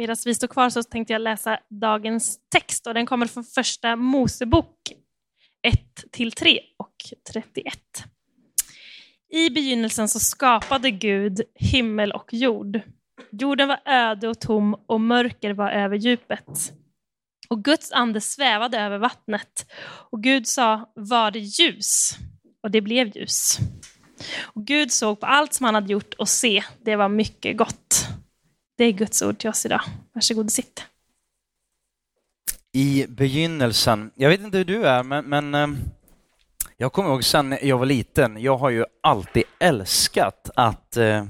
Medan vi står kvar så tänkte jag läsa dagens text och den kommer från första Mosebok 1-3 och 31. I begynnelsen så skapade Gud himmel och jord. Jorden var öde och tom och mörker var över djupet. Och Guds ande svävade över vattnet. Och Gud sa, var det ljus? Och det blev ljus. Och Gud såg på allt som han hade gjort och se, det var mycket gott. Det är Guds ord till oss idag. Varsågod och sitt. I begynnelsen, jag vet inte hur du är, men, men eh, jag kommer ihåg sen jag var liten, jag har ju alltid älskat att eh,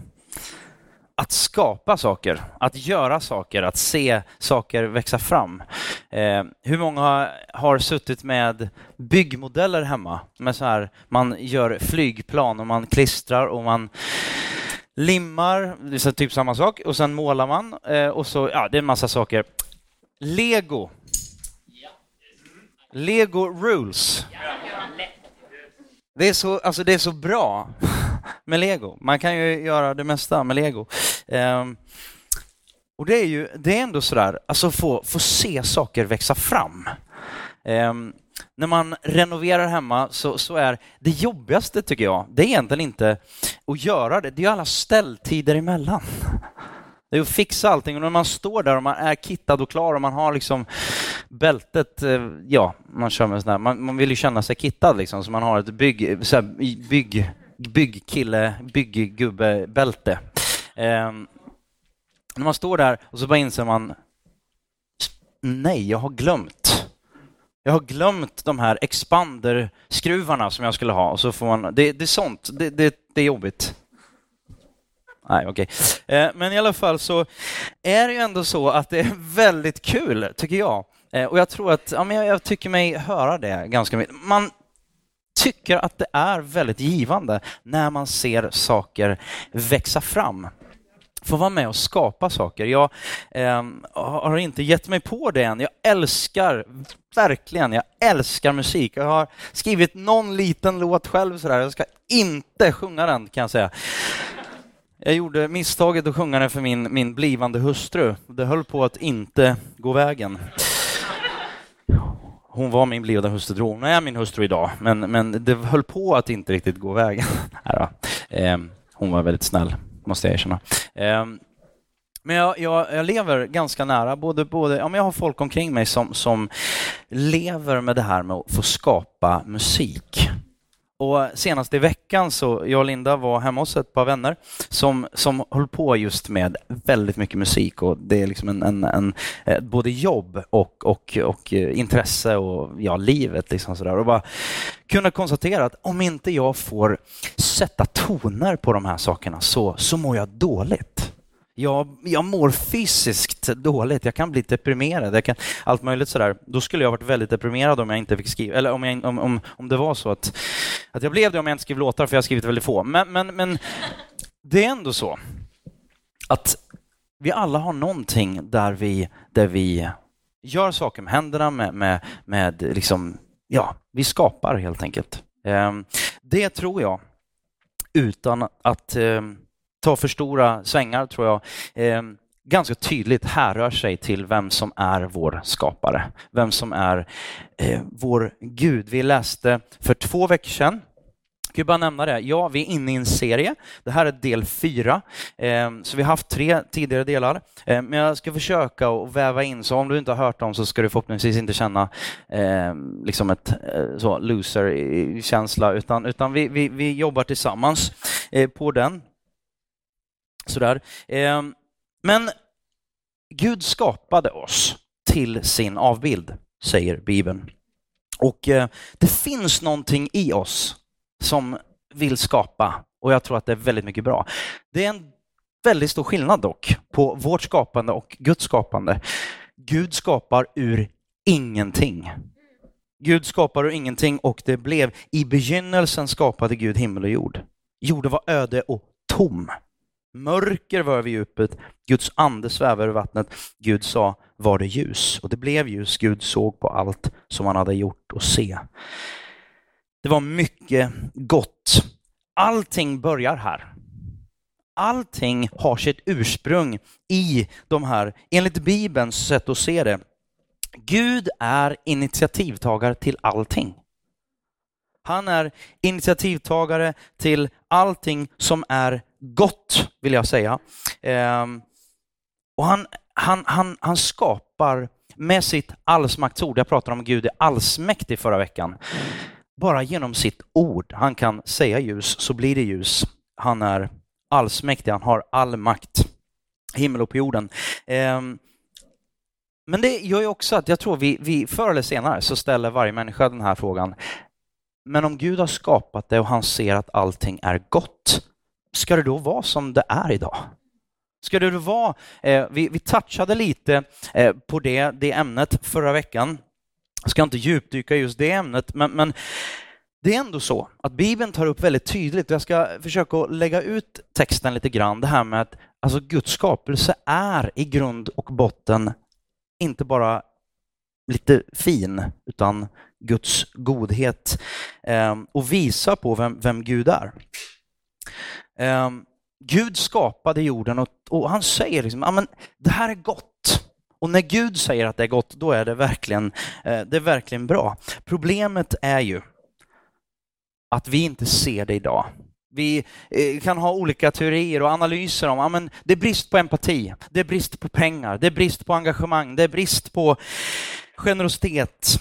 att skapa saker, att göra saker, att se saker växa fram. Eh, hur många har suttit med byggmodeller hemma? Med så här, man gör flygplan och man klistrar och man limmar, det är typ samma sak, och sen målar man eh, och så, ja, det är en massa saker. Lego. Lego rules. Det är så, alltså det är så bra med lego. Man kan ju göra det mesta med lego. Ehm, och det är ju, det är ändå sådär, alltså få, få se saker växa fram. Um, när man renoverar hemma så, så, är det jobbigaste tycker jag, det är egentligen inte att göra det, det är alla ställtider emellan. Det är att fixa allting och när man står där och man är kittad och klar och man har liksom bältet, eh, ja, man kör med sådär, man, man vill ju känna sig kittad liksom, så man har ett bygg, så bygg, byggkille, bygggubbebälte. Eh, när man står där och så bara inser man, nej, jag har glömt. Jag har glömt de här expanderskruvarna som jag skulle ha och så får man, det, det är sånt, det, det, det är jobbigt. Nej, okej. Okay. Men i alla fall så är det ju ändå så att det är väldigt kul, tycker jag. Eh, och jag tror att, ja, men jag, jag tycker mig höra det ganska mycket. Man tycker att det är väldigt givande när man ser saker växa fram få vara med och skapa saker. Jag eh, har inte gett mig på det än. Jag älskar, verkligen, jag älskar musik. Jag har skrivit någon liten låt själv sådär. Jag ska inte sjunga den kan jag säga. Jag gjorde misstaget att sjunga den för min, min blivande hustru. Det höll på att inte gå vägen. Hon var min blivande hustru, hon är min hustru idag, men, men det höll på att inte riktigt gå vägen. Ehm, hon var väldigt snäll, måste jag erkänna. Ehm, men jag, jag, jag, lever ganska nära, både, både, ja, men jag har folk omkring mig som, som lever med det här med att få skapa musik. Och senast i veckan så jag och Linda var hemma hos ett par vänner som, som höll på just med väldigt mycket musik och det är liksom en, en, en eh, både jobb och, och, och eh, intresse och ja, livet liksom sådär. Och bara kunna konstatera att om inte jag får sätta toner på de här sakerna så, så mår jag dåligt. Jag, jag mår fysiskt dåligt, jag kan bli deprimerad, jag kan, allt möjligt sådär. Då skulle jag varit väldigt deprimerad om jag inte fick skriva, eller om, jag, om, om, om det var så att, att jag blev det om jag inte skrev låtar, för jag har skrivit väldigt få. Men, men, men det är ändå så att vi alla har någonting där vi, där vi gör saker med händerna, med, med, med liksom, ja, vi skapar helt enkelt. Ehm, det tror jag, utan att ehm, tar ta för stora svängar tror jag, eh, ganska tydligt härrör sig till vem som är vår skapare, vem som är eh, vår Gud. Vi läste för två veckor sedan jag kan bara nämna det. Ja, vi är inne i en serie. Det här är del fyra, eh, så vi har haft tre tidigare delar. Eh, men jag ska försöka att väva in, så om du inte har hört dem så ska du förhoppningsvis inte känna eh, liksom ett eh, så loser-känsla, utan, utan vi, vi, vi jobbar tillsammans eh, på den. Sådär. Ehm, men Gud skapade oss till sin avbild, säger Bibeln. Och eh, det finns någonting i oss som vill skapa och jag tror att det är väldigt mycket bra. Det är en väldigt stor skillnad dock på vårt skapande och Guds skapande. Gud skapar ur ingenting. Gud skapar ur ingenting och det blev i begynnelsen skapade Gud himmel och jord. Jorden var öde och tom. Mörker var över djupet, Guds ande svävade över vattnet. Gud sa, var det ljus? Och det blev ljus. Gud såg på allt som han hade gjort och se. Det var mycket gott. Allting börjar här. allting har sitt ursprung i de här, enligt Bibelns sätt att se det, Gud är initiativtagare till allting. Han är initiativtagare till allting som är gott, vill jag säga. Ehm, och han, han, han, han skapar med sitt allsmaktsord, jag pratade om Gud är allsmäktig förra veckan, bara genom sitt ord. Han kan säga ljus så blir det ljus. Han är allsmäktig, han har all makt, himmel och på jorden. Ehm, men det gör ju också att jag tror vi, vi förr eller senare så ställer varje människa den här frågan. Men om Gud har skapat det och han ser att allting är gott, ska det då vara som det är idag? Ska det vara, eh, vi, vi touchade lite eh, på det, det ämnet förra veckan. Jag ska inte djupdyka i just det ämnet, men, men det är ändå så att Bibeln tar upp väldigt tydligt, och jag ska försöka lägga ut texten lite grann, det här med att alltså Guds skapelse är i grund och botten inte bara lite fin, utan Guds godhet eh, och visa på vem, vem Gud är. Eh, Gud skapade jorden och, och han säger liksom, men det här är gott. Och när Gud säger att det är gott, då är det verkligen, eh, det är verkligen bra. Problemet är ju att vi inte ser det idag. Vi eh, kan ha olika teorier och analyser om att ja, det är brist på empati, det är brist på pengar, det är brist på engagemang, det är brist på generositet,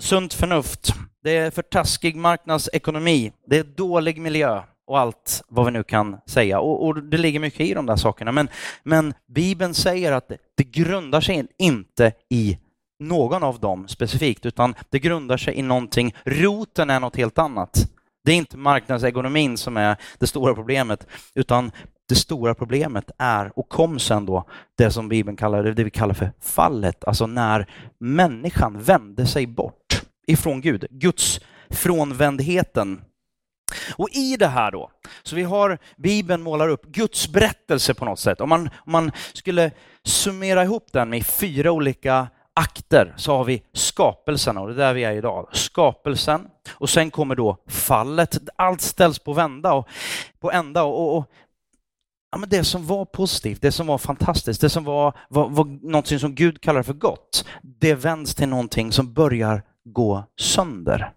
sunt förnuft, det är för taskig marknadsekonomi, det är dålig miljö och allt vad vi nu kan säga. Och, och, det ligger mycket i de där sakerna. Men, men Bibeln säger att det, det grundar sig inte i någon av dem specifikt, utan det grundar sig i någonting. Roten är något helt annat. Det är inte marknadsekonomin som är det stora problemet, utan det stora problemet är, och kom sen då, det som Bibeln kallar det vi kallar för fallet, alltså när människan vände sig bort ifrån Gud, Guds frånvändheten. Och i det här då, så vi har Bibeln målar upp Guds berättelse på något sätt. Om man, om man skulle summera ihop den med fyra olika akter så har vi skapelsen och det är där vi är idag. Skapelsen och sen kommer då fallet. Allt ställs på vända och på ända och, och ja, men det som var positivt, det som var fantastiskt, det som var, var, var någonting som Gud kallar för gott, det vänds till någonting som börjar gå sönder.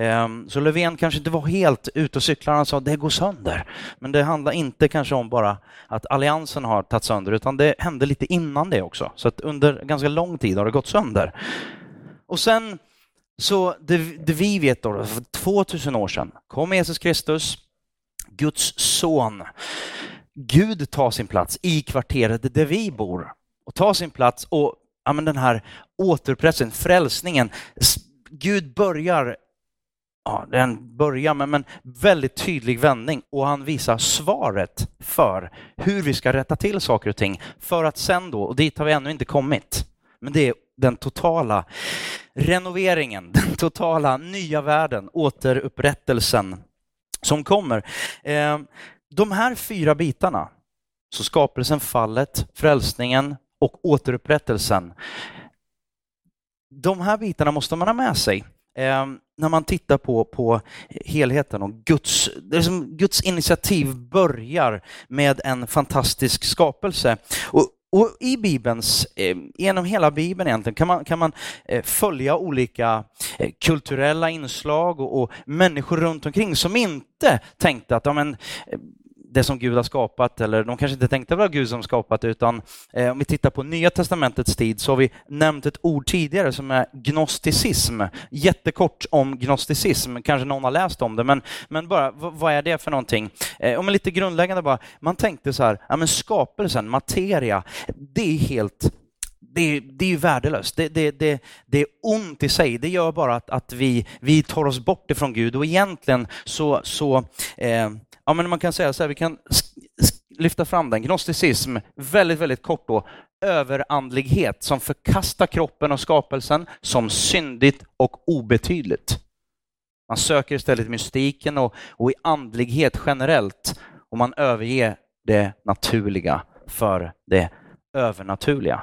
Ehm, så Löfven kanske inte var helt ute och cyklade, han sa att det går sönder. Men det handlar inte kanske om bara att alliansen har tagit sönder, utan det hände lite innan det också. Så att under ganska lång tid har det gått sönder. Och sen, så det, det vi vet då, för 2000 år sedan kom Jesus Kristus, Guds son. Gud tar sin plats i kvarteret där vi bor och tar sin plats och ja, men den här återupprättelsen, frälsningen. Gud börjar ja, den börjar med en väldigt tydlig vändning och han visar svaret för hur vi ska rätta till saker och ting för att sen då, och dit har vi ännu inte kommit, men det är den totala renoveringen, den totala nya världen, återupprättelsen som kommer. Eh, de här fyra bitarna, så skapelsen, fallet, frälsningen och återupprättelsen, de här bitarna måste man ha med sig. Eh, när man tittar på, på helheten och Guds, det är som Guds initiativ börjar med en fantastisk skapelse. Och, och i Bibelns, eh, genom hela Bibeln egentligen, kan man, kan man eh, följa olika eh, kulturella inslag och, och, människor runt omkring som inte tänkte att ja, men, det som Gud har skapat, eller de kanske inte tänkte vara Gud som skapat utan eh, om vi tittar på Nya Testamentets tid så har vi nämnt ett ord tidigare som är gnosticism. Jättekort om gnosticism, kanske någon har läst om det, men, men bara vad är det för någonting? Eh, om lite grundläggande bara, man tänkte så här, ja men skapelsen, materia, det är helt det, det är ju värdelöst. Det, det, det, det är ont i sig. Det gör bara att, att vi, vi tar oss bort ifrån Gud och egentligen så, så eh, ja, men man kan säga så här, vi kan lyfta fram den. Gnosticism, väldigt, väldigt kort då, överandlighet som förkastar kroppen och skapelsen som syndigt och obetydligt. Man söker istället mystiken och, och i andlighet generellt och man överger det naturliga för det övernaturliga.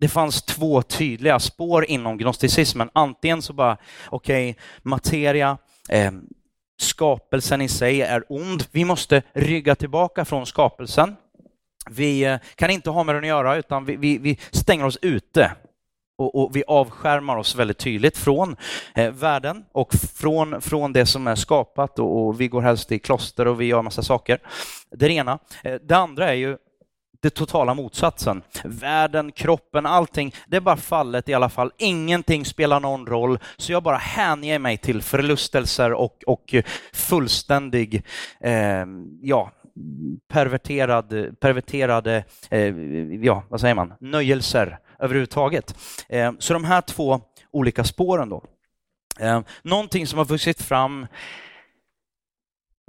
Det fanns två tydliga spår inom gnosticismen. Antingen så bara, okej, okay, materia, eh, skapelsen i sig är ond. Vi måste rygga tillbaka från skapelsen. Vi eh, kan inte ha med den att göra, utan vi, vi, vi stänger oss ute och, och, vi avskärmar oss väldigt tydligt från eh, världen och från, från det som är skapat och, och, vi går helst i kloster och vi gör massa saker. Det är det ena. Eh, det andra är ju det totala motsatsen. Världen, kroppen, allting, det är bara fallet i alla fall. Ingenting spelar någon roll, så jag bara hänger mig till förlustelser och, och fullständig, eh, ja, perverterad, perverterade, eh, ja, vad säger man, nöjelser överhuvudtaget. Eh, så de här två olika spåren då. Eh, någonting som har vuxit fram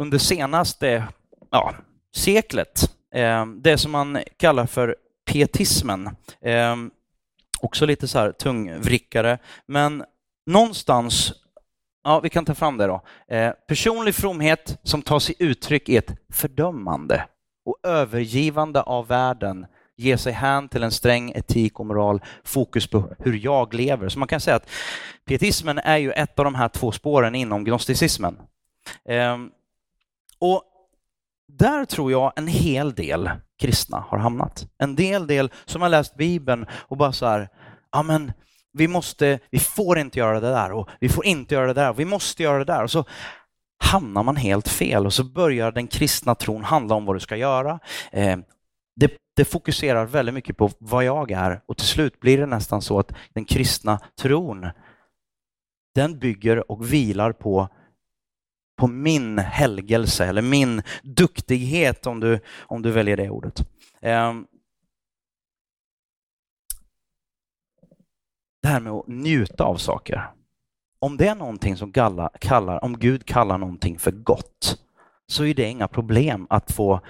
under senaste ja, seklet, Ehm, det som man kallar för pietismen. Ehm, också lite så här tungvrickare, men någonstans Ja, vi kan ta fram det då. Ehm, personlig fromhet som tar sig uttryck i ett fördömande och övergivande av världen ge sig hän till en sträng etik och moral, fokus på hur jag lever. Så man kan säga att pietismen är ju ett av de här två spåren inom gnosticismen. Och där tror jag en hel del kristna har hamnat. En del del som har läst Bibeln och bara så här, ja men vi måste, vi får inte göra det där och vi får inte göra det där och vi måste göra det där. Och så hamnar man helt fel och så börjar den kristna tron handla om vad du ska göra. Eh, det, det, fokuserar väldigt mycket på vad jag är och till slut blir det nästan så att den kristna tron, den bygger och vilar på, på min helgelse eller min duktighet om du, om du väljer det ordet. Ehm, det här med att njuta av saker. Om det är någonting som Galla kallar, om Gud kallar någonting för gott, så är det inga problem att få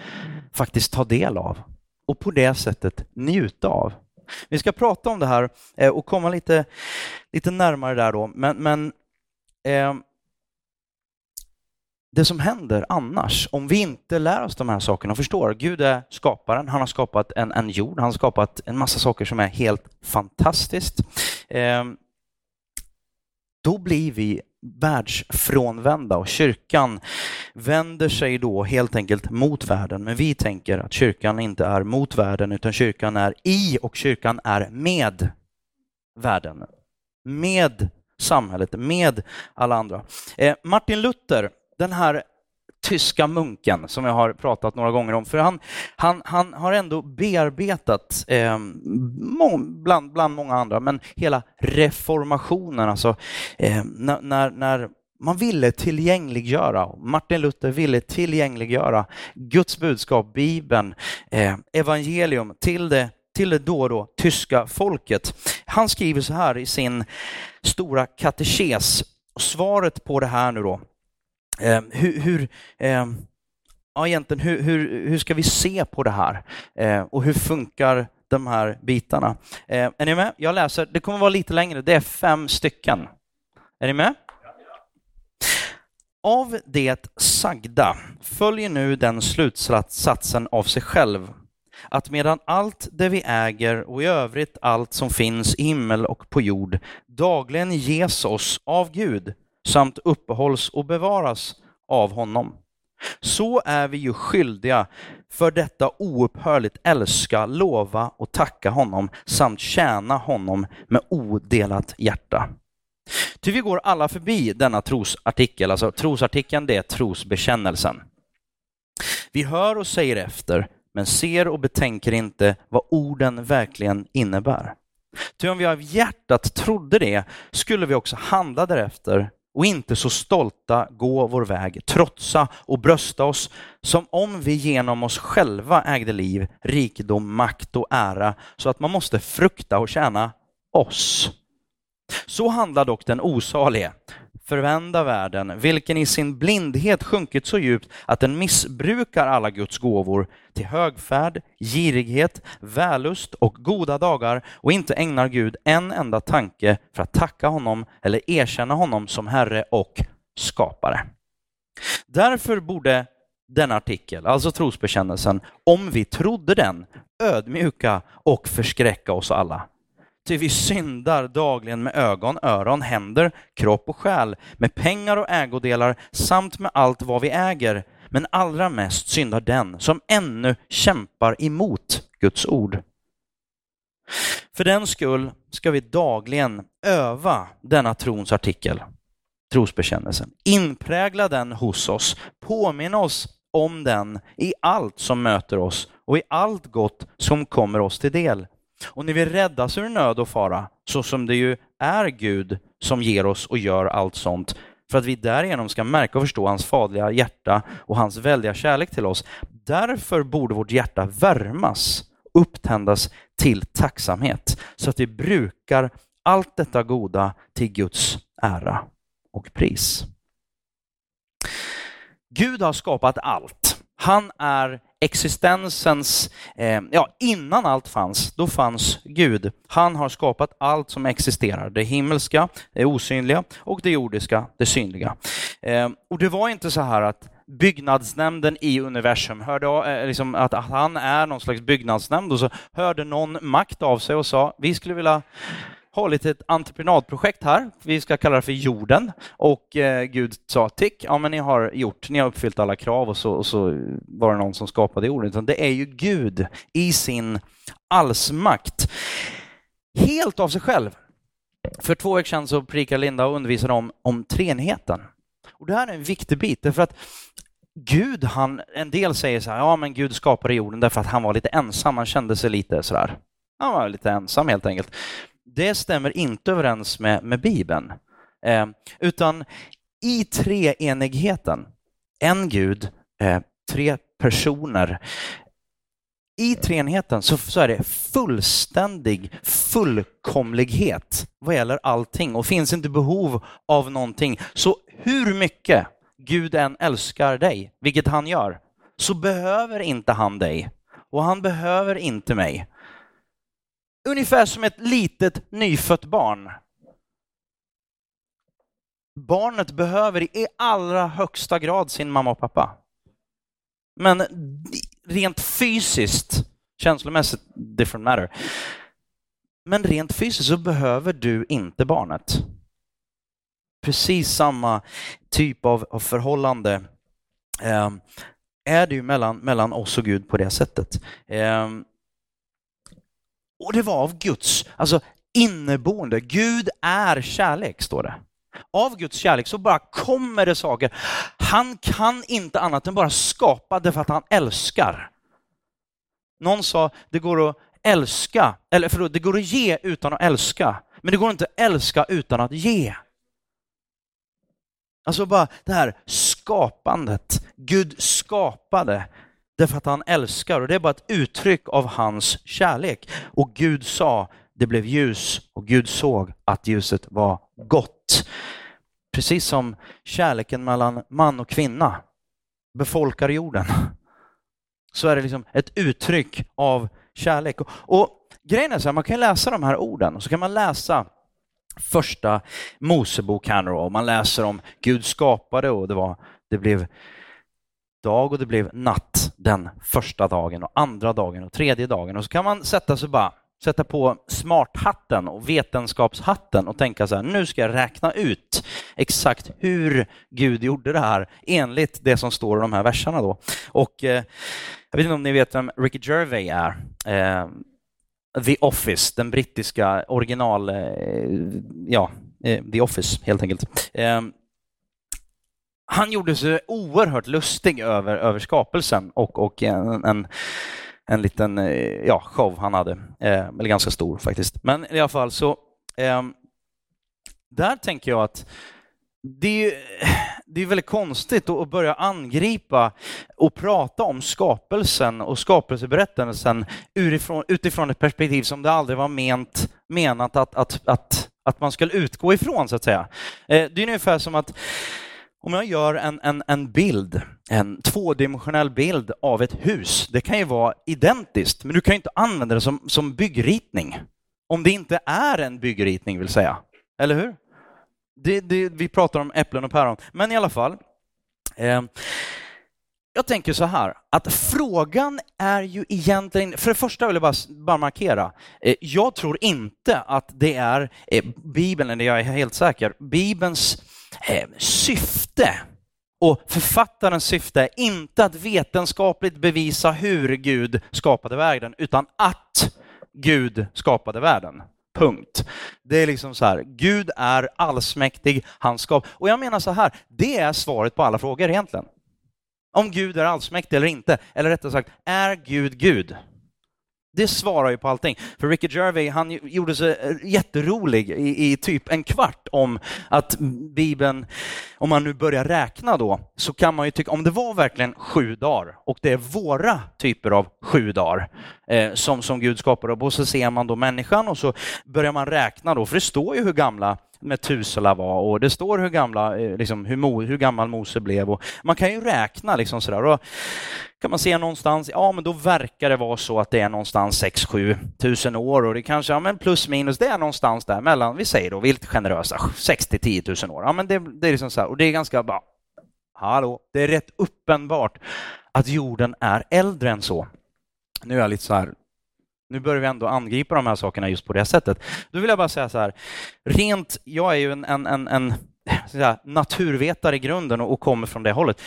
faktiskt ta del av och på det sättet njuta av. Vi ska prata om det här eh, och komma lite, lite närmare där då, men, men eh, det som händer annars, om vi inte lär oss de här sakerna och förstår, Gud är skaparen, han har skapat en, en jord, han har skapat en massa saker som är helt fantastiskt. Eh, då blir vi världsfrånvända och kyrkan vänder sig då helt enkelt mot världen. Men vi tänker att kyrkan inte är mot världen utan kyrkan är i och kyrkan är med världen. Med samhället, med alla andra. Eh, Martin Luther, den här tyska munken som jag har pratat några gånger om. För han, han, han har ändå bearbetat, eh, bland, bland många andra, men hela reformationen, alltså eh, när, när man ville tillgängliggöra, Martin Luther ville tillgängliggöra Guds budskap, Bibeln, eh, evangelium till det till det då och då tyska folket. Han skriver så här i sin stora katekes. Svaret på det här nu då, Eh, hur, hur eh, ja, egentligen, hur, hur, hur ska vi se på det här? Eh, och hur funkar de här bitarna? Eh, är ni med? Jag läser, det kommer vara lite längre, det är fem stycken. Är ni med? Av det sagda följer nu den slutsatsen av sig själv att medan allt det vi äger och i övrigt allt som finns i himmel och på jord dagligen ges oss av Gud samt uppehålls och bevaras av honom. Så är vi ju skyldiga för detta oupphörligt älska, lova och tacka honom samt tjäna honom med odelat hjärta. Ty vi går alla förbi denna trosartikel, alltså trosartikeln det är trosbekännelsen. Vi hör och säger efter, men ser och betänker inte vad orden verkligen innebär. Ty om vi av hjärtat trodde det skulle vi också handla därefter och inte så stolta gå vår väg, trotsa och brösta oss som om vi genom oss själva ägde liv, rikedom, makt och ära så att man måste frukta och tjäna oss. Så handlar dock den osalige, förvända världen, vilken i sin blindhet sjunkit så djupt att den missbrukar alla Guds gåvor till högfärd, girighet, vällust och goda dagar och inte ägnar Gud en enda tanke för att tacka honom eller erkänna honom som Herre och skapare. Därför borde denna artikel, alltså trosbekännelsen, om vi trodde den, ödmjuka och förskräcka oss alla. Ty vi syndar dagligen med ögon, öron, händer, kropp och själ, med pengar och ägodelar samt med allt vad vi äger. Men allra mest syndar den som ännu kämpar emot Guds ord. För den skull ska vi dagligen öva denna trons artikel, trosbekännelsen. Inprägla den hos oss, påminna oss om den i allt som möter oss och i allt gott som kommer oss till del. Och när vi räddas ur nöd och fara, så som det ju är Gud som ger oss och gör allt sånt, för att vi därigenom ska märka och förstå hans fadliga hjärta och hans väldiga kärlek till oss. Därför borde vårt hjärta värmas, upptändas till tacksamhet, så att vi brukar allt detta goda till Guds ära och pris. Gud har skapat allt. Han är existensens, eh, ja innan allt fanns, då fanns Gud. Han har skapat allt som existerar, det himmelska, det osynliga och det jordiska, det synliga. Eh, och det var inte så här att byggnadsnämnden i universum hörde eh, liksom att, att han är någon slags byggnadsnämnd och så hörde någon makt av sig och sa vi skulle vilja har lite ett entreprenadprojekt här. Vi ska kalla det för jorden. Och eh, Gud sa tick, ja men ni har gjort, ni har uppfyllt alla krav och så, och så var det någon som skapade jorden. Utan det är ju Gud i sin allsmakt. Helt av sig själv. För två veckor sedan så predikade Linda och undervisade om, om treenigheten. Och det här är en viktig bit, därför att Gud, han, en del säger så här, ja men Gud skapade jorden därför att han var lite ensam, han kände sig lite sådär, han var lite ensam helt enkelt det stämmer inte överens med, med Bibeln. Eh, utan i treenigheten, en Gud, eh, tre personer, i treenigheten så, så är det fullständig fullkomlighet vad gäller allting och finns inte behov av någonting. Så hur mycket Gud än älskar dig, vilket han gör, så behöver inte han dig och han behöver inte mig. Ungefär som ett litet nyfött barn. Barnet behöver i allra högsta grad sin mamma och pappa. Men rent fysiskt, känslomässigt, different matter. Men rent fysiskt så behöver du inte barnet. Precis samma typ av, av förhållande eh, är det ju mellan, mellan oss och Gud på det sättet. Eh, och det var av Guds, alltså inneboende. Gud är kärlek, står det. Av Guds kärlek så bara kommer det saker. Han kan inte annat än bara skapa det för att han älskar. Någon sa, det går att älska, eller förlåt, det går att ge utan att älska. Men det går inte att älska utan att ge. Alltså bara det här skapandet. Gud skapade Därför att han älskar och det är bara ett uttryck av hans kärlek. Och Gud sa, det blev ljus och Gud såg att ljuset var gott. Precis som kärleken mellan man och kvinna befolkar jorden. Så är det liksom ett uttryck av kärlek. Och, och grejen är så här, man kan läsa de här orden och så kan man läsa första Mosebok här nu och man läser om Gud skapade och det var, det blev dag och det blev natt den första dagen och andra dagen och tredje dagen. Och så kan man sätta sig bara sätta på smarthatten och vetenskapshatten och tänka så här, nu ska jag räkna ut exakt hur Gud gjorde det här enligt det som står i de här verserna då. Och eh, jag vet inte om ni vet vem Ricky Gervais är. Eh, The Office, den brittiska original, eh, ja, eh, The Office helt enkelt. Eh, han gjorde sig oerhört lustig över, över skapelsen och, och en, en, en liten eh, ja, show han hade, eh, eller ganska stor faktiskt. Men i alla fall så, eh, där tänker jag att det är, det är väldigt konstigt att börja angripa och prata om skapelsen och skapelseberättelsen utifrån, utifrån ett perspektiv som det aldrig var ment, menat att, att, att, att man skulle utgå ifrån, så att säga. Eh, det är ungefär som att om jag gör en, en, en bild, en tvådimensionell bild av ett hus, det kan ju vara identiskt, men du kan ju inte använda det som, som byggritning. Om det inte är en byggritning, vill säga. Eller hur? Det, det, vi pratar om äpplen och päron. Men i alla fall. Eh, jag tänker så här, att frågan är ju egentligen, för det första vill jag bara, bara markera, eh, jag tror inte att det är eh, Bibeln, eller jag är helt säker, Bibelns Eh, syfte och författarens syfte är inte att vetenskapligt bevisa hur Gud skapade världen, utan att Gud skapade världen. Punkt. Det är liksom så här, Gud är allsmäktig, han skapar. Och jag menar så här, det är svaret på alla frågor egentligen. Om Gud är allsmäktig eller inte, eller rättare sagt, är Gud Gud? Det svarar ju på allting. För Ricky Gervais, han gjorde sig eh, jätterolig i, i, typ en kvart om att Bibeln, om man nu börjar räkna då, så kan man ju tycka, om det var verkligen sju dagar och det är våra typer av sju dagar eh, som, som Gud skapade, och så ser man då människan och så börjar man räkna då, för det står ju hur gamla Metusala var och det står hur, gamla, eh, liksom, hur, hur gammal Mose blev. Och man kan ju räkna liksom sådär. Och kan man se någonstans, ja men då verkar det vara så att det är någonstans 6-7 tusen år och det kanske, ja men plus minus, det är någonstans där mellan, vi säger då, vilt generösa, 6-10 tusen år. Ja men det, det är liksom så här, och det är ganska bara, hallå, det är rätt uppenbart att jorden är äldre än så. Nu är jag lite så här nu börjar vi ändå angripa de här sakerna just på det sättet. Då vill jag bara säga så här, rent, jag är ju en, en, en, en säga, naturvetare i grunden och, och kommer från det hållet.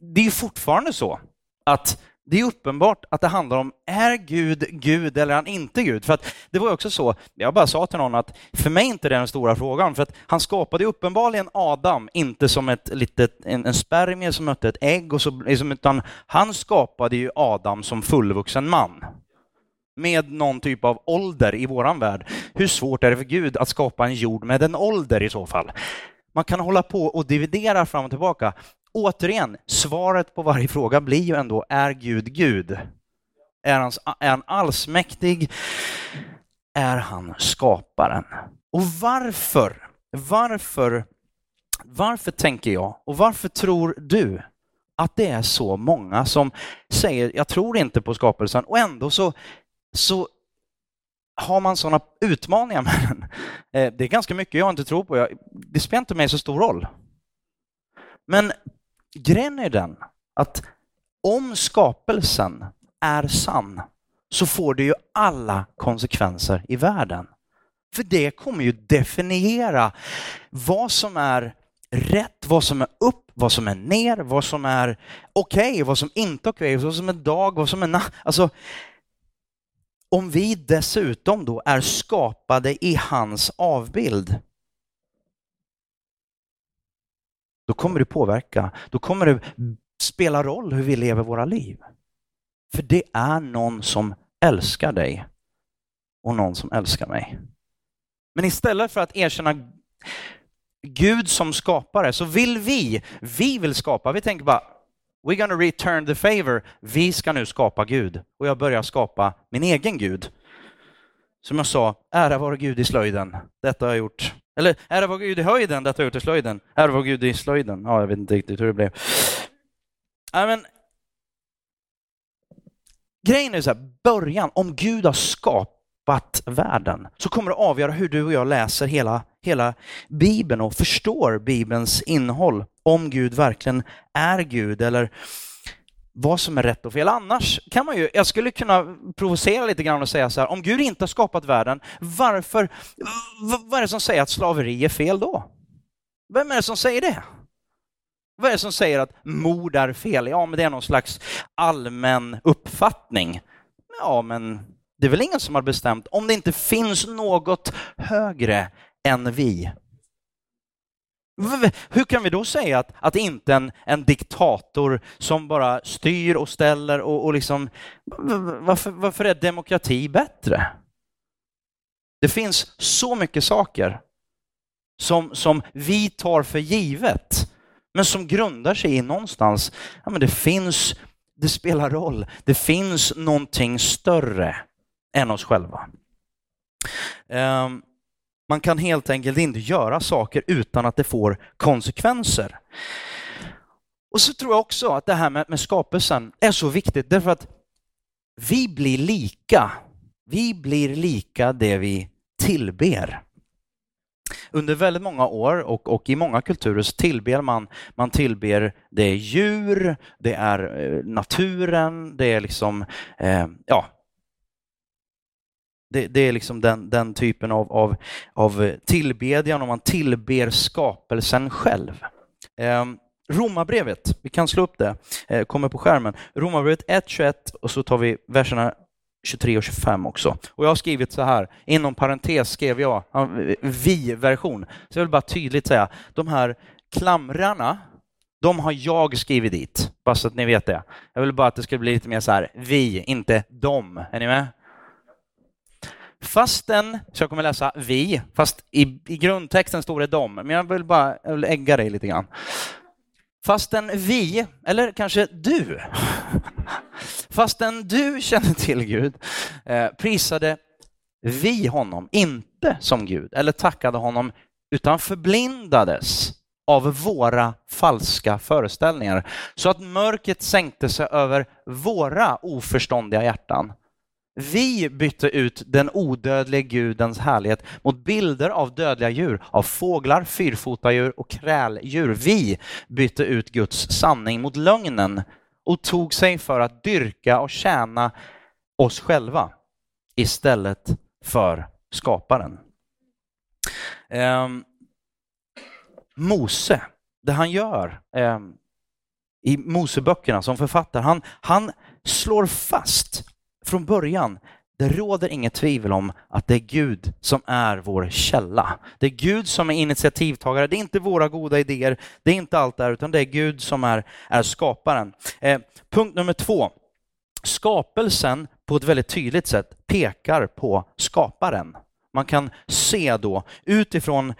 Det är ju fortfarande så att det är uppenbart att det handlar om, är Gud Gud eller är han inte Gud? För att det var också så, jag bara sa till någon att för mig är inte det den stora frågan, för att han skapade uppenbarligen Adam, inte som ett litet, en, en spermie som mötte ett ägg, och så, liksom, utan han skapade ju Adam som fullvuxen man med någon typ av ålder i våran värld. Hur svårt är det för Gud att skapa en jord med en ålder i så fall? Man kan hålla på och dividera fram och tillbaka. Återigen, svaret på varje fråga blir ju ändå, är Gud Gud? Är han, är han allsmäktig? Är han skaparen? Och varför? Varför? Varför tänker jag och varför tror du att det är så många som säger jag tror inte på skapelsen och ändå så så har man sådana utmaningar med den. Eh, det är ganska mycket jag inte tror på. Det spelar inte mig så stor roll. Men grejen är den att om skapelsen är sann så får det ju alla konsekvenser i världen. För det kommer ju definiera vad som är rätt, vad som är upp, vad som är ner, vad som är okej, okay, vad som inte är okej, okay, vad som är dag, vad som är natt. Alltså, om vi dessutom då är skapade i hans avbild, då kommer det påverka, då kommer det spela roll hur vi lever våra liv. För det är någon som älskar dig och någon som älskar mig. Men istället för att erkänna Gud som skapare så vill vi, vi vill skapa, vi tänker bara We're gonna return the favor. Vi ska nu skapa Gud. Och jag börjar skapa min egen Gud. Som jag sa, ära vare Gud i slöjden. Detta har jag gjort. Eller ära vare Gud i höjden. Detta har jag gjort i slöjden. Ära vare Gud i slöjden. Ja, jag vet inte riktigt hur det blev. I men, grejen är så här, början, om Gud har skapat världen så kommer det avgöra hur du och jag läser hela, hela Bibeln och förstår Bibelns innehåll om Gud verkligen är Gud eller vad som är rätt och fel. Annars kan man ju, jag skulle kunna provocera lite grann och säga så här, om Gud inte har skapat världen, varför, vad är det som säger att slaveri är fel då? Vem är det som säger det? Vad är det som säger att mord är fel? Ja, men det är någon slags allmän uppfattning. Ja, men det är väl ingen som har bestämt om det inte finns något högre än vi. Hur kan vi då säga att, att inte en, en diktator som bara styr och ställer och, och liksom, varför, varför är demokrati bättre? Det finns så mycket saker som, som vi tar för givet, men som grundar sig i någonstans, ja men det finns, det spelar roll, det finns någonting större än oss själva. Ehm, man kan helt enkelt inte göra saker utan att det får konsekvenser. Och så tror jag också att det här med, med skapelsen är så viktigt därför att vi blir lika. Vi blir lika det vi tillber. under väldigt många år och, och i många kulturer så tillber man, man tillber, det är djur, det är eh, naturen, det är liksom, eh, ja, det, det, är liksom den, den typen av, av, av tillbedjan och man tillber skapelsen själv. Eh, Romarbrevet, vi kan slå upp det, eh, kommer på skärmen. Romarbrevet 1, 21 och så tar vi verserna 23 och 25 också. Och jag har skrivit så här, inom parentes skrev jag vi-version. Så jag vill bara tydligt säga, de här klamrarna, de har jag skrivit dit, bara så att ni vet det. Jag vill bara att det ska bli lite mer så här, vi, inte dem. Är ni med? Fastän, så jag kommer läsa vi, fast i, i grundtexten står det dem, men jag vill bara jag vill ägga dig lite grann. Fastän vi, eller kanske du, fastän du känner till Gud, eh, prisade vi honom inte som Gud eller tackade honom utan förblindades av våra falska föreställningar så att mörkret sänkte sig över våra oförståndiga hjärtan. Vi bytte ut den odödliga gudens härlighet mot bilder av dödliga djur, av fåglar, fyrfotadjur och kräldjur. Vi bytte ut Guds sanning mot lögnen och tog sig för att dyrka och tjäna oss själva istället för skaparen. Eh, Mose, det han gör eh, i Moseböckerna som författare, han, han slår fast från början, det råder inget tvivel om att det är Gud som är vår källa. Det är Gud som är initiativtagare. Det är inte våra goda idéer, det är inte allt där, utan det är Gud som är, är skaparen. Eh, punkt nummer två. Skapelsen på ett väldigt tydligt sätt pekar på skaparen. Man kan se då utifrån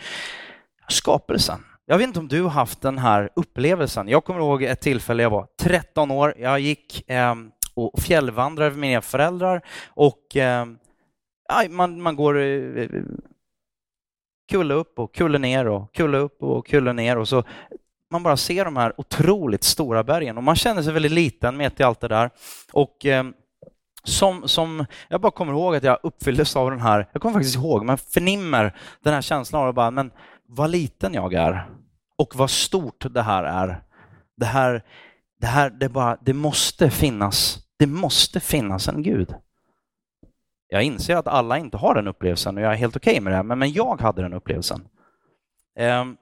skapelsen. Jag vet inte om du har haft den här upplevelsen. Jag kommer ihåg ett tillfälle, jag var 13 år, jag gick eh, och fjällvandrar med mina föräldrar och eh, man, man går eh, kulle upp och kulle ner och kulle upp och kulle ner och så man bara ser de här otroligt stora bergen och man känner sig väldigt liten med i allt det där. Och eh, som, som, jag bara kommer ihåg att jag uppfylldes av den här, jag kommer faktiskt ihåg, man förnimmer den här känslan av bara, men vad liten jag är och vad stort det här är. Det här, det här, det bara, det måste finnas det måste finnas en Gud. Jag inser att alla inte har den upplevelsen och jag är helt okej okay med det, men, men jag hade den upplevelsen. Ehm,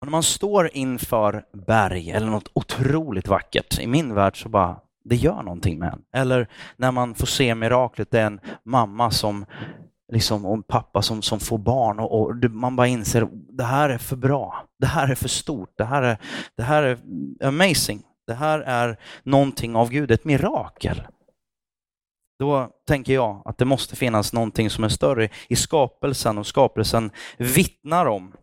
och när man står inför berg eller något otroligt vackert, i min värld så bara, det gör någonting med en. Eller när man får se miraklet, det är en mamma som liksom, och en pappa som, som får barn och, och, man bara inser det här är för bra. Det här är för stort. Det här är, det här är amazing. Det här är någonting av Gud, ett mirakel. Då tänker jag att det måste finnas någonting som är större i skapelsen och skapelsen vittnar om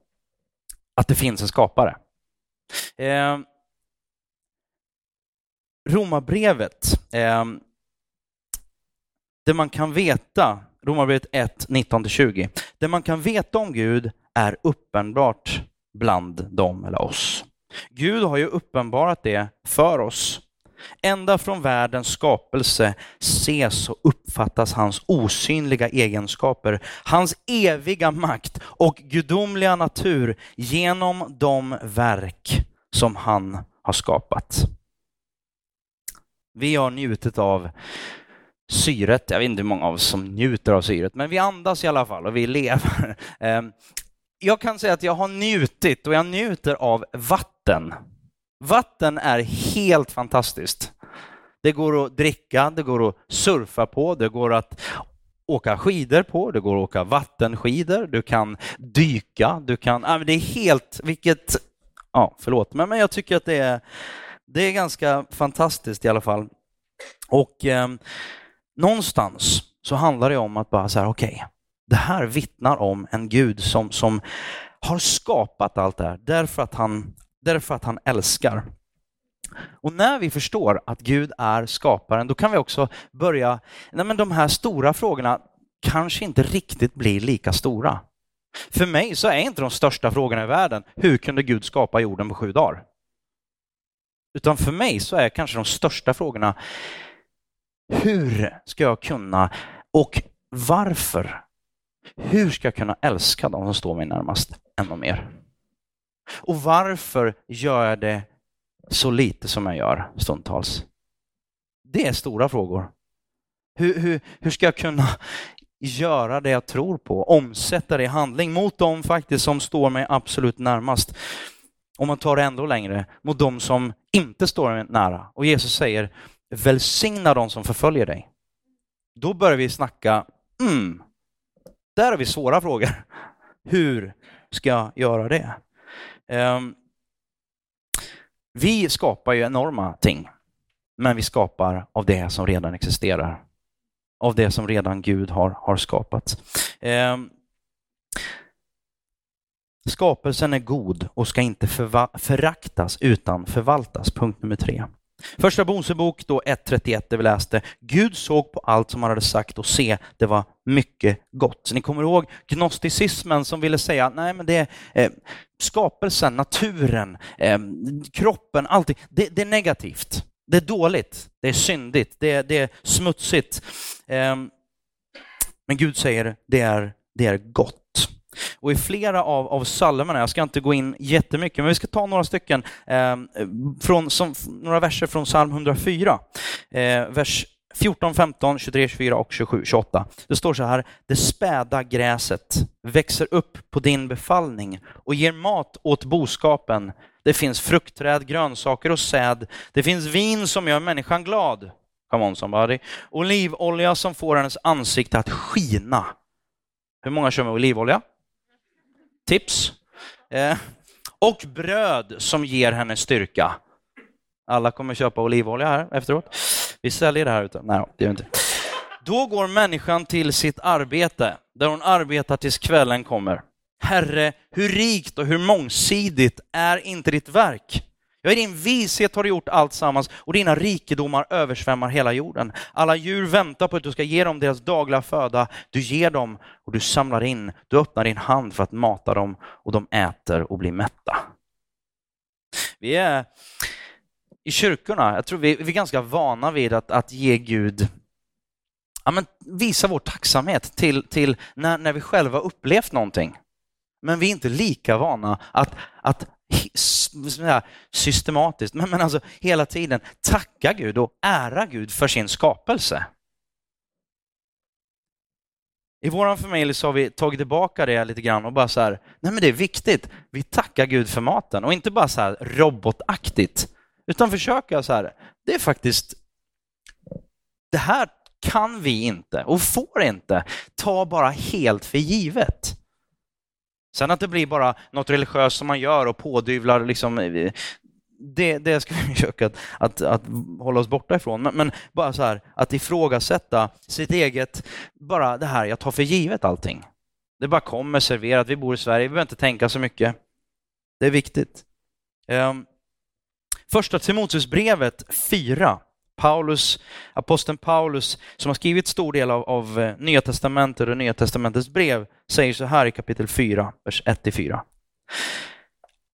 att det finns en skapare. Eh, Romarbrevet, eh, det man kan veta, Romarbrevet 1, 19-20, det man kan veta om Gud är uppenbart bland dem eller oss. Gud har ju uppenbarat det för oss. Ända från världens skapelse ses och uppfattas hans osynliga egenskaper, hans eviga makt och gudomliga natur genom de verk som han har skapat. Vi har njutit av syret. Jag vet inte hur många av oss som njuter av syret, men vi andas i alla fall och vi lever. Ehm, jag kan säga att jag har njutit och jag njuter av vatten. Vatten Vatten är helt fantastiskt. Det går att dricka, det går att surfa på, det går att åka skidor på, det går att åka vattenskidor, du kan dyka, du kan... det är helt, vilket... Ja, förlåt, men, men jag tycker att det är, det är ganska fantastiskt i alla fall. Och eh, någonstans så handlar det om att bara säga okej, okay, det här vittnar om en Gud som, som har skapat allt det här därför att, han, därför att han älskar. Och när vi förstår att Gud är skaparen, då kan vi också börja, nej men de här stora frågorna kanske inte riktigt blir lika stora. För mig så är inte de största frågorna i världen, hur kunde Gud skapa jorden på sju dagar? Utan för mig så är kanske de största frågorna, hur ska jag kunna och varför hur ska jag kunna älska de som står mig närmast ännu mer? Och varför gör jag det så lite som jag gör stundtals? Det är stora frågor. Hur, hur, hur ska jag kunna göra det jag tror på, omsätta det i handling mot dem faktiskt som står mig absolut närmast? Om man tar det ändå längre, mot dem som inte står mig nära. Och Jesus säger, välsigna de som förföljer dig. Då börjar vi snacka, mm, där har vi svåra frågor. Hur ska jag göra det? Ehm, vi skapar ju enorma ting, men vi skapar av det som redan existerar. Av det som redan Gud har, har skapat. Ehm, skapelsen är god och ska inte föraktas utan förvaltas. Punkt nummer tre. Första Mosebok 1.31 där vi läste, Gud såg på allt som han hade sagt och se, det var mycket gott. Ni kommer ihåg gnosticismen som ville säga, nej men det är eh, skapelsen, naturen, eh, kroppen, allting, det, det, är negativt. Det är dåligt, det är syndigt, det, det är smutsigt. Eh, men Gud säger, det är, det är gott. Och i flera av, av psalmerna, jag ska inte gå in jättemycket, men vi ska ta några stycken, eh, från, som, några verser från psalm 104. Eh, vers 14, 15, 23, 24 och 27, 28. Det står så här, det späda gräset växer upp på din befallning och ger mat åt boskapen. Det finns fruktträd, grönsaker och säd. Det finns vin som gör människan glad. Come on somebody. Olivolja som får hennes ansikte att skina. Hur många kör med olivolja? Tips. Eh, och bröd som ger henne styrka. Alla kommer köpa olivolja här efteråt. Vi säljer det här ute. Nej, det gör vi inte. Då går människan till sitt arbete, där hon arbetar tills kvällen kommer. Herre, hur rikt och hur mångsidigt är inte ditt verk? Ja, i din vishet har du gjort allt sammans och dina rikedomar översvämmar hela jorden. Alla djur väntar på att du ska ge dem deras dagliga föda. Du ger dem och du samlar in. Du öppnar din hand för att mata dem och de äter och blir mätta. Vi är i kyrkorna, jag tror vi, vi är ganska vana vid att, att ge Gud ja, men visa vår tacksamhet till, till när, när vi själva upplevt någonting. Men vi är inte lika vana att, att systematiskt, men, men alltså hela tiden tacka Gud och ära Gud för sin skapelse. I vår familj så har vi tagit tillbaka det lite grann och bara så här, nej men det är viktigt. Vi tackar Gud för maten och inte bara så här robotaktigt, utan försöka så här, det är faktiskt, det här kan vi inte och får inte ta bara helt för givet. Sen att det blir bara något religiöst som man gör och pådyvlar liksom, eh, det, det ska vi försöka att, att, att, hålla oss borta ifrån. Men, men, bara så här, att ifrågasätta sitt eget, bara det här, jag tar för givet allting. Det bara kommer serverat, vi bor i Sverige, vi behöver inte tänka så mycket. Det är viktigt. Um, första Timoteusbrevet 4 Paulus, aposteln Paulus, som har skrivit stor del av, av eh, Nya Testamentet och Nya Testamentets brev, säger så här i kapitel 4, vers 1-4.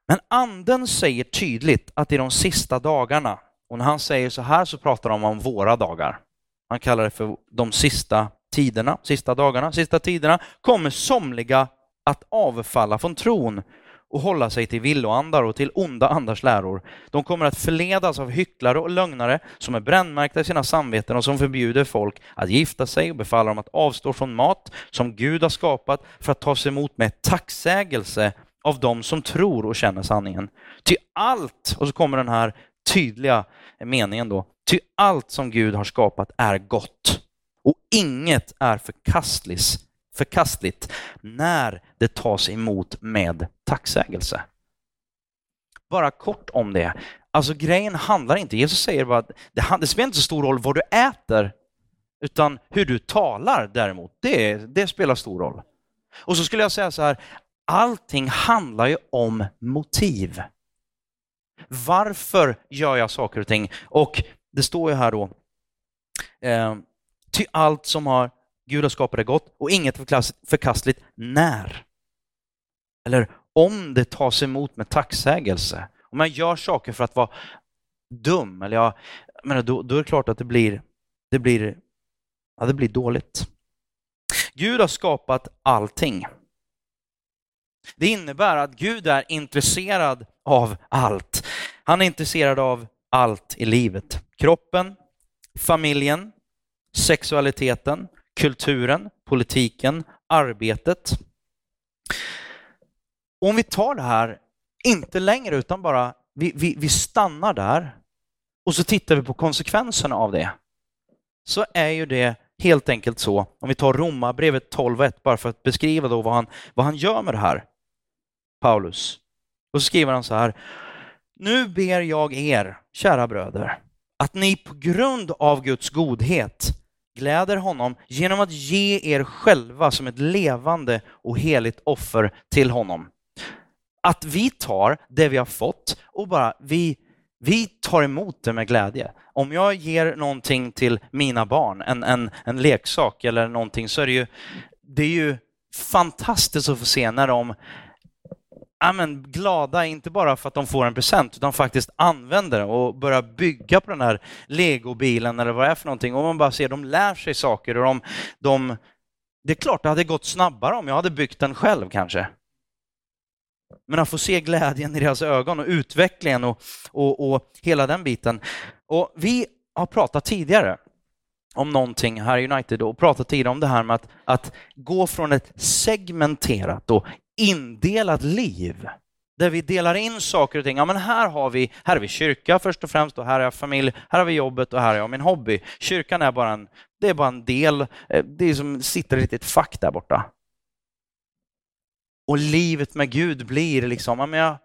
Men anden säger tydligt att i de sista dagarna, och när han säger så här så pratar han om våra dagar. Han kallar det för de sista tiderna, sista dagarna, sista tiderna, kommer somliga att avfalla från tron och hålla sig till villoandar och till onda andars läror. De kommer att förledas av hycklare och lögnare som är brännmärkta i sina samveten och som förbjuder folk att gifta sig och befaller dem att avstå från mat som Gud har skapat för att tas emot med tacksägelse av dem som tror och känner sanningen. Ty allt, och så kommer den här tydliga meningen då, ty allt som Gud har skapat är gott och inget är förkastligt förkastligt när det tas emot med tacksägelse. Bara kort om det. Alltså grejen handlar inte, Jesus säger bara att det, det spelar inte så stor roll vad du äter, utan hur du talar däremot, det, det spelar stor roll. Och så skulle jag säga så här, allting handlar ju om motiv. Varför gör jag saker och ting? Och det står ju här då, eh, ty allt som har Gud har skapat det gott och inget förkastligt när. Eller om det tas emot med tacksägelse. Om jag gör saker för att vara dum, eller jag, menar, då, då är det klart att det blir, det blir, ja, det blir dåligt. Gud har skapat allting. Det innebär att Gud är intresserad av allt. Han är intresserad av allt i livet. Kroppen, familjen, sexualiteten, kulturen, politiken, arbetet. Om vi tar det här, inte längre utan bara vi, vi, vi stannar där och så tittar vi på konsekvenserna av det, så är ju det helt enkelt så, om vi tar Romarbrevet 12.1 bara för att beskriva då vad han, vad han gör med det här, Paulus. Och så skriver han så här, nu ber jag er, kära bröder, att ni på grund av Guds godhet gläder honom genom att ge er själva som ett levande och heligt offer till honom. Att vi tar det vi har fått och bara vi, vi tar emot det med glädje. Om jag ger någonting till mina barn, en, en, en leksak eller någonting, så är det ju, det är ju fantastiskt att få se när de ja, men, glada, inte bara för att de får en present, utan faktiskt använder den och börjar bygga på den här legobilen eller vad det är för någonting. Och man bara ser, de lär sig saker och de, de det är klart det hade gått snabbare om jag hade byggt den själv kanske. Men att få se glädjen i deras ögon och utvecklingen och, och, och hela den biten. Och vi har pratat tidigare om någonting här i United och pratat tidigare om det här med att, att gå från ett segmenterat och indelat liv där vi delar in saker och ting. Ja, men här har vi, här har vi kyrka först och främst och här har jag familj, här har vi jobbet och här har jag min hobby. Kyrkan är bara en, det är bara en del, eh, det är som sitter ett litet fack där borta. Och livet med Gud blir liksom, ja, men jag,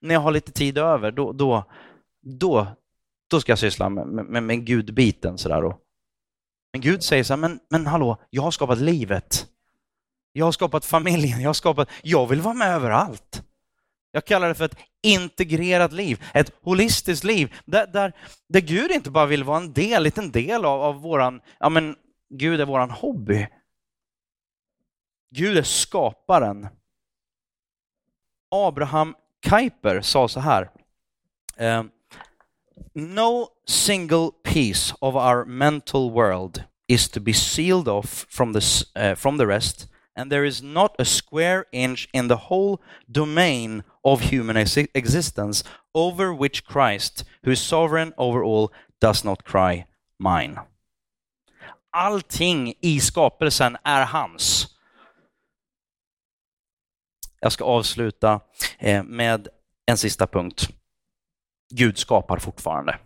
när jag har lite tid över, då, då, då, då ska jag syssla med, med, med Gud-biten. Sådär Men Gud säger så här, men, men hallå, jag har skapat livet. Jag har skapat familjen, jag har skapat, jag vill vara med överallt. Jag kallar det för ett integrerat liv, ett holistiskt liv, där, där, där Gud inte bara vill vara en del, liten del av, av våran, ja men Gud är våran hobby. Gud är skaparen. Abraham Kuyper sa så här, eh, No single piece of our mental world is to be sealed off from the, uh, from the rest and there is not a square inch in the whole domain of human ex existence over which Christ, who is sovereign over all, does not cry mine. Allting i skapelsen är hans. Jag ska avsluta eh, med en sista punkt. Gud skapar fortfarande.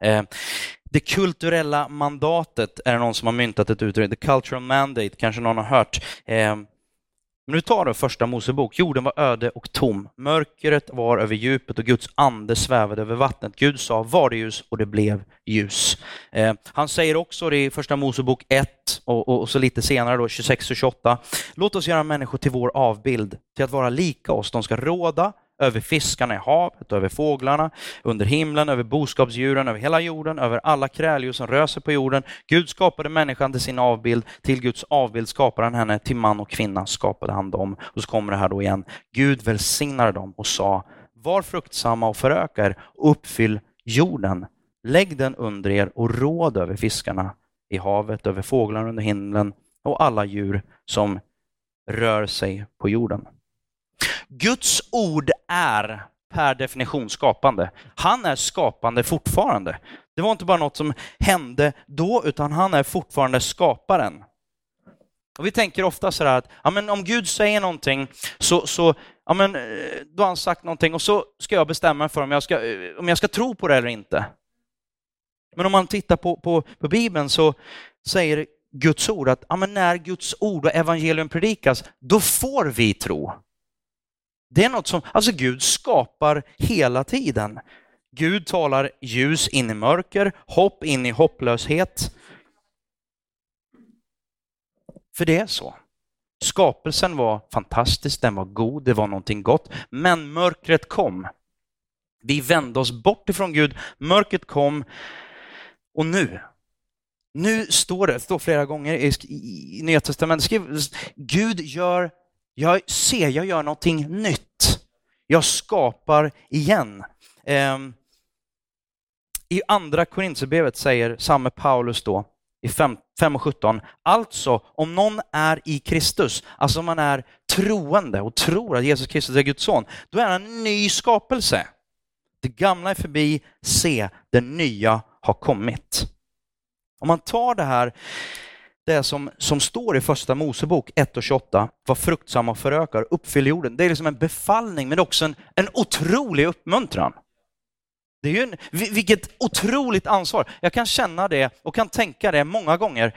Eh, det kulturella mandatet är det någon som har myntat ett uttryck. The cultural mandate kanske någon har hört. Eh, men nu tar du första Mosebok. Jorden var öde och tom. Mörkret var över djupet och Guds ande svävade över vattnet. Gud sa var det ljus och det blev ljus. Eh, han säger också det i första Mosebok 1 och, och, och, så lite senare då 26 och 28. Låt oss göra människor till vår avbild, till att vara lika oss. De ska råda över fiskarna i havet, över fåglarna, under himlen, över boskapsdjuren, över hela jorden, över alla kräldjur som rör sig på jorden. Gud skapade människan till sin avbild, till Guds avbild skapade han henne, till man och kvinna skapade han dem. Och så kommer det här då igen. Gud välsignade dem och sa, var fruktsamma och föröka er uppfyll jorden. Lägg den under er och råd över fiskarna i havet, över fåglarna under himlen och alla djur som rör sig på jorden. Guds ord är per definition skapande. Han är skapande fortfarande. Det var inte bara något som hände då, utan han är fortfarande skaparen. Och vi tänker ofta så att ja, men om Gud säger någonting, så, så ja, men, eh, då har han sagt någonting och så ska jag bestämma för om jag ska, eh, om jag ska tro på det eller inte. Men om man tittar på, på, på Bibeln så säger Guds ord att ja, men när Guds ord och evangelium predikas, då får vi tro. Det är något som, alltså Gud skapar hela tiden. Gud talar ljus in i mörker, hopp in i hopplöshet. För det är så. Skapelsen var fantastisk, den var god, det var någonting gott. Men mörkret kom. Vi vände oss bort ifrån Gud, mörkret kom och nu, nu står det, det står flera gånger i, i, i Nya Testamentet, Gud gör jag ser, jag gör någonting nytt. Jag skapar igen. Ehm, I andra Korintierbrevet säger samme Paulus då, i 5 och 17. Alltså, om någon är i Kristus, alltså om man är troende och tror att Jesus Kristus är Guds son, då är han en ny skapelse. Det gamla är förbi, se, det nya har kommit. Om man tar det här, det som, som står i första Mosebok 1 och 28, var fruktsamma och förökar, uppfyll jorden. Det är liksom en befallning men också en, en otrolig uppmuntran. Det är ju en, vilket otroligt ansvar. Jag kan känna det och kan tänka det många gånger.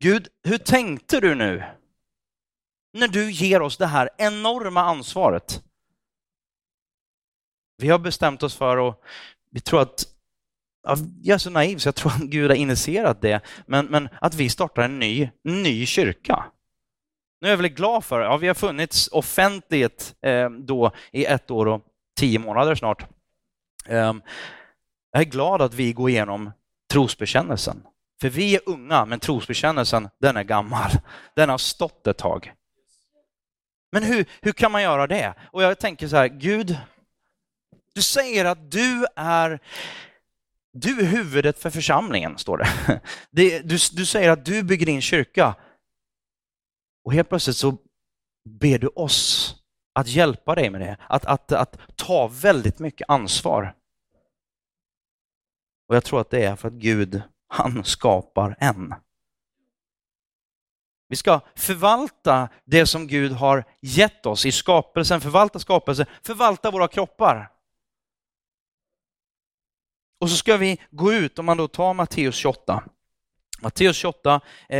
Gud, hur tänkte du nu? När du ger oss det här enorma ansvaret. Vi har bestämt oss för att, vi tror att, jag är så naiv så jag tror att Gud har initierat det, men, men att vi startar en ny, ny kyrka. Nu är jag väldigt glad för, ja vi har funnits offentligt eh, då i ett år och tio månader snart. Eh, jag är glad att vi går igenom trosbekännelsen. För vi är unga, men trosbekännelsen, den är gammal. Den har stått ett tag. Men hur, hur kan man göra det? Och jag tänker så här, Gud, du säger att du är du är huvudet för församlingen, står det. det du, du säger att du bygger din kyrka. Och helt plötsligt så ber du oss att hjälpa dig med det, att, att, att ta väldigt mycket ansvar. Och jag tror att det är för att Gud, han skapar en. Vi ska förvalta det som Gud har gett oss i skapelsen, förvalta skapelsen, förvalta våra kroppar. Och så ska vi gå ut, om man då tar Matteus 28. Matteus 28, eh,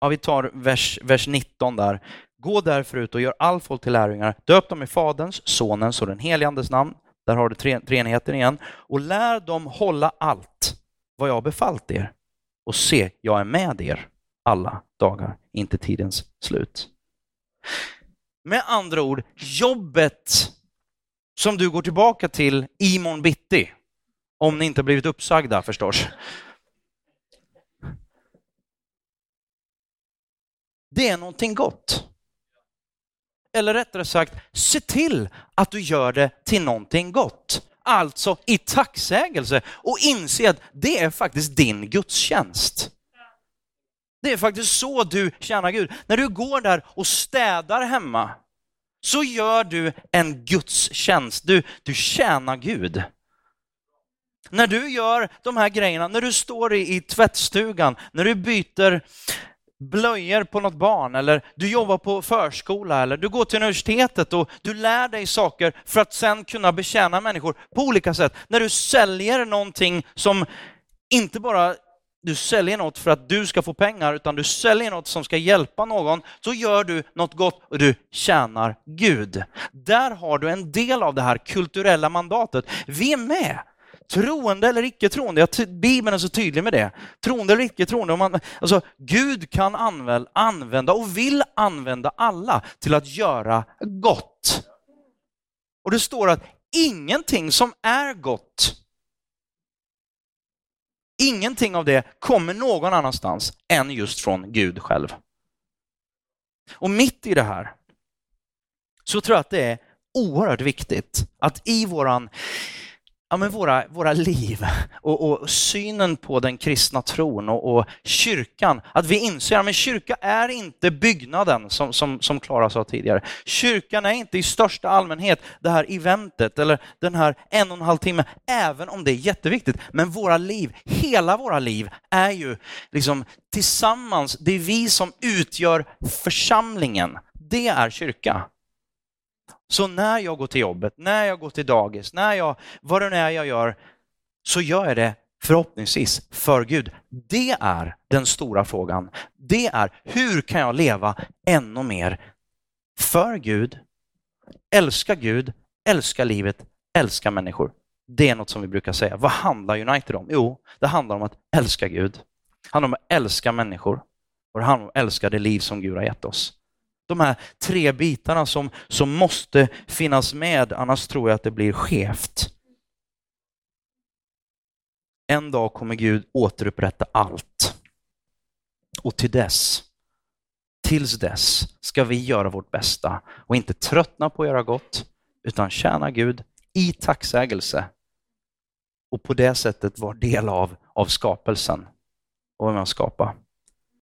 ja, vi tar vers, vers 19 där. Gå därför ut och gör all folk till lärjungar. Döp dem i Faderns, Sonens och den helige Andes namn. Där har du tre, treenigheten igen. Och lär dem hålla allt vad jag har befallt er. Och se, jag är med er alla dagar, inte tidens slut. Med andra ord, jobbet som du går tillbaka till imorgon bitti, om ni inte har blivit uppsagda förstås. Det är någonting gott. Eller rättare sagt, se till att du gör det till någonting gott. Alltså i tacksägelse och inse att det är faktiskt din gudstjänst. Det är faktiskt så du tjänar Gud. När du går där och städar hemma så gör du en gudstjänst. Du, du tjänar Gud. När du gör de här grejerna, när du står i, i tvättstugan, när du byter blöjor på något barn eller du jobbar på förskola eller du går till universitetet och du lär dig saker för att sen kunna betjäna människor på olika sätt. När du säljer någonting som inte bara du säljer något för att du ska få pengar, utan du säljer något som ska hjälpa någon, så gör du något gott och du tjänar Gud. Där har du en del av det här kulturella mandatet. Vi är med troende eller icke troende, Bibeln är så tydlig med det. Troende eller icke troende, man, alltså, Gud kan använda och vill använda alla till att göra gott. Och det står att ingenting som är gott, ingenting av det kommer någon annanstans än just från Gud själv. Och mitt i det här så tror jag att det är oerhört viktigt att i våran ja, men våra, våra liv och, och synen på den kristna tron och, och kyrkan, att vi inser att kyrka är inte byggnaden som, som, som Klara sa tidigare. Kyrkan är inte i största allmänhet det här eventet eller den här en och en halv timme, även om det är jätteviktigt. Men våra liv, hela våra liv är ju liksom tillsammans, det är vi som utgör församlingen. Det är kyrka. Så när jag går till jobbet, när jag går till dagis, när jag, vad det nu är jag gör, så gör jag det förhoppningsvis för Gud. Det är den stora frågan. Det är hur kan jag leva ännu mer för Gud, älska Gud, älska livet, älska människor. Det är något som vi brukar säga. Vad handlar United om? Jo, det handlar om att älska Gud. Det handlar om att älska människor och det handlar om att älska det liv som Gud har gett oss de här tre bitarna som, som måste finnas med, annars tror jag att det blir skevt. En dag kommer Gud återupprätta allt. Och till dess, tills dess, ska vi göra vårt bästa och inte tröttna på att göra gott, utan tjäna Gud i tacksägelse och på det sättet vara del av, av skapelsen. och vara med och skapa.